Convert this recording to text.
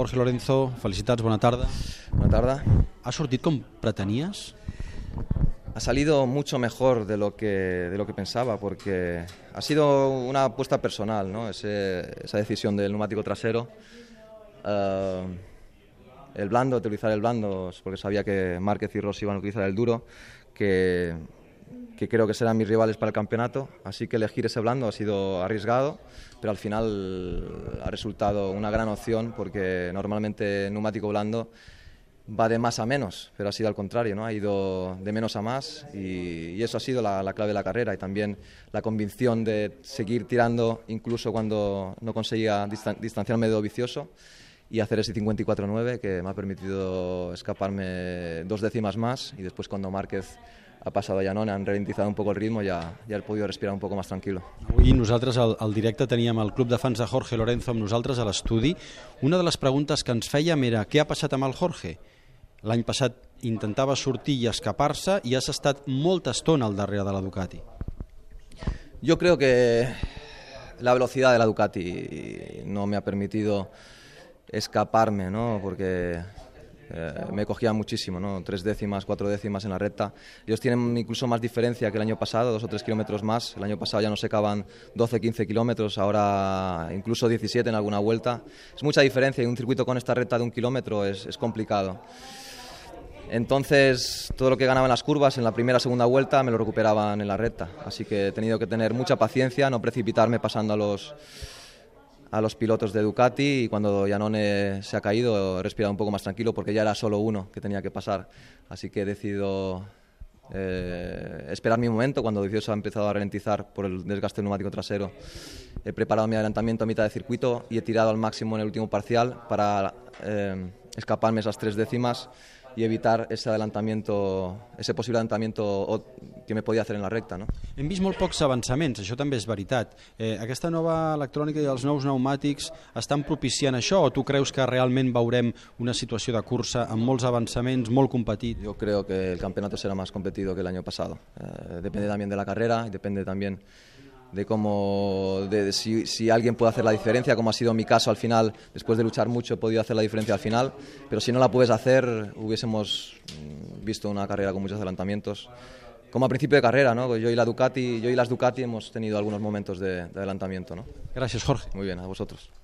Jorge Lorenzo, felicitats, bona tarda. Buena tarde. Ha sortit com pretenies? Ha salido mucho mejor de lo que, de lo que pensaba porque ha sido una apuesta personal, ¿no? Ese- esa decisión del neumático trasero. Eh, el blando, utilizar el blando, porque sabía que Márquez y Rossi iban a utilizar el duro, que, que creo que serán mis rivales para el campeonato. Así que elegir ese blando ha sido arriesgado, pero al final ha resultado una gran opción porque normalmente neumático blando va de más a menos, pero ha sido al contrario, ¿no? Ha ido de menos a más y, y eso ha sido la, la clave de la carrera y también la convicción de seguir tirando incluso cuando no conseguía distan- distanciarme de vicioso y hacer ese 54-9 que me ha permitido escaparme dos décimas más y después cuando Márquez ha pasado a Janone, han ralentizado un poco el ritmo, ya, ya he podido respirar un poco más tranquilo. Avui nosaltres al, al directe teníem el club de fans de Jorge Lorenzo amb nosaltres a l'estudi. Una de les preguntes que ens fèiem era què ha passat amb el Jorge? L'any passat intentava sortir i escapar-se i has estat molta estona al darrere de la Ducati. Yo creo que la velocidad de la Ducati no me ha permitido escaparme, ¿no? Porque eh, me cogía muchísimo, ¿no? Tres décimas, cuatro décimas en la recta. Ellos tienen incluso más diferencia que el año pasado, dos o tres kilómetros más. El año pasado ya no secaban 12, 15 kilómetros, ahora incluso 17 en alguna vuelta. Es mucha diferencia y un circuito con esta recta de un kilómetro es, es complicado. Entonces, todo lo que ganaba en las curvas en la primera segunda vuelta me lo recuperaban en la recta. Así que he tenido que tener mucha paciencia, no precipitarme pasando a los, a los pilotos de Ducati y cuando Janone se ha caído he respirado un poco más tranquilo porque ya era solo uno que tenía que pasar. Así que he decidido eh, esperar mi momento. Cuando Vicioso ha empezado a ralentizar por el desgaste neumático trasero, he preparado mi adelantamiento a mitad de circuito y he tirado al máximo en el último parcial para eh, escaparme esas tres décimas y evitar ese adelantamiento, ese posible adelantamiento que me podía hacer en la recta. ¿no? Hem vist molt pocs avançaments, això també és veritat. Eh, aquesta nova electrònica i els nous pneumàtics estan propiciant això o tu creus que realment veurem una situació de cursa amb molts avançaments, molt competit? Yo creo que el campeonato será más competido que el año pasado. Eh, depende también de la carrera y depende también de cómo, de, de si, si alguien puede hacer la diferencia, como ha sido mi caso al final, después de luchar mucho he podido hacer la diferencia al final, pero si no la puedes hacer, hubiésemos mm, visto una carrera con muchos adelantamientos. Como a principio de carrera, ¿no? Yo y la Ducati, yo y las Ducati hemos tenido algunos momentos de, de adelantamiento, ¿no? Gràcies, Jorge. Muy bien, a vosotros.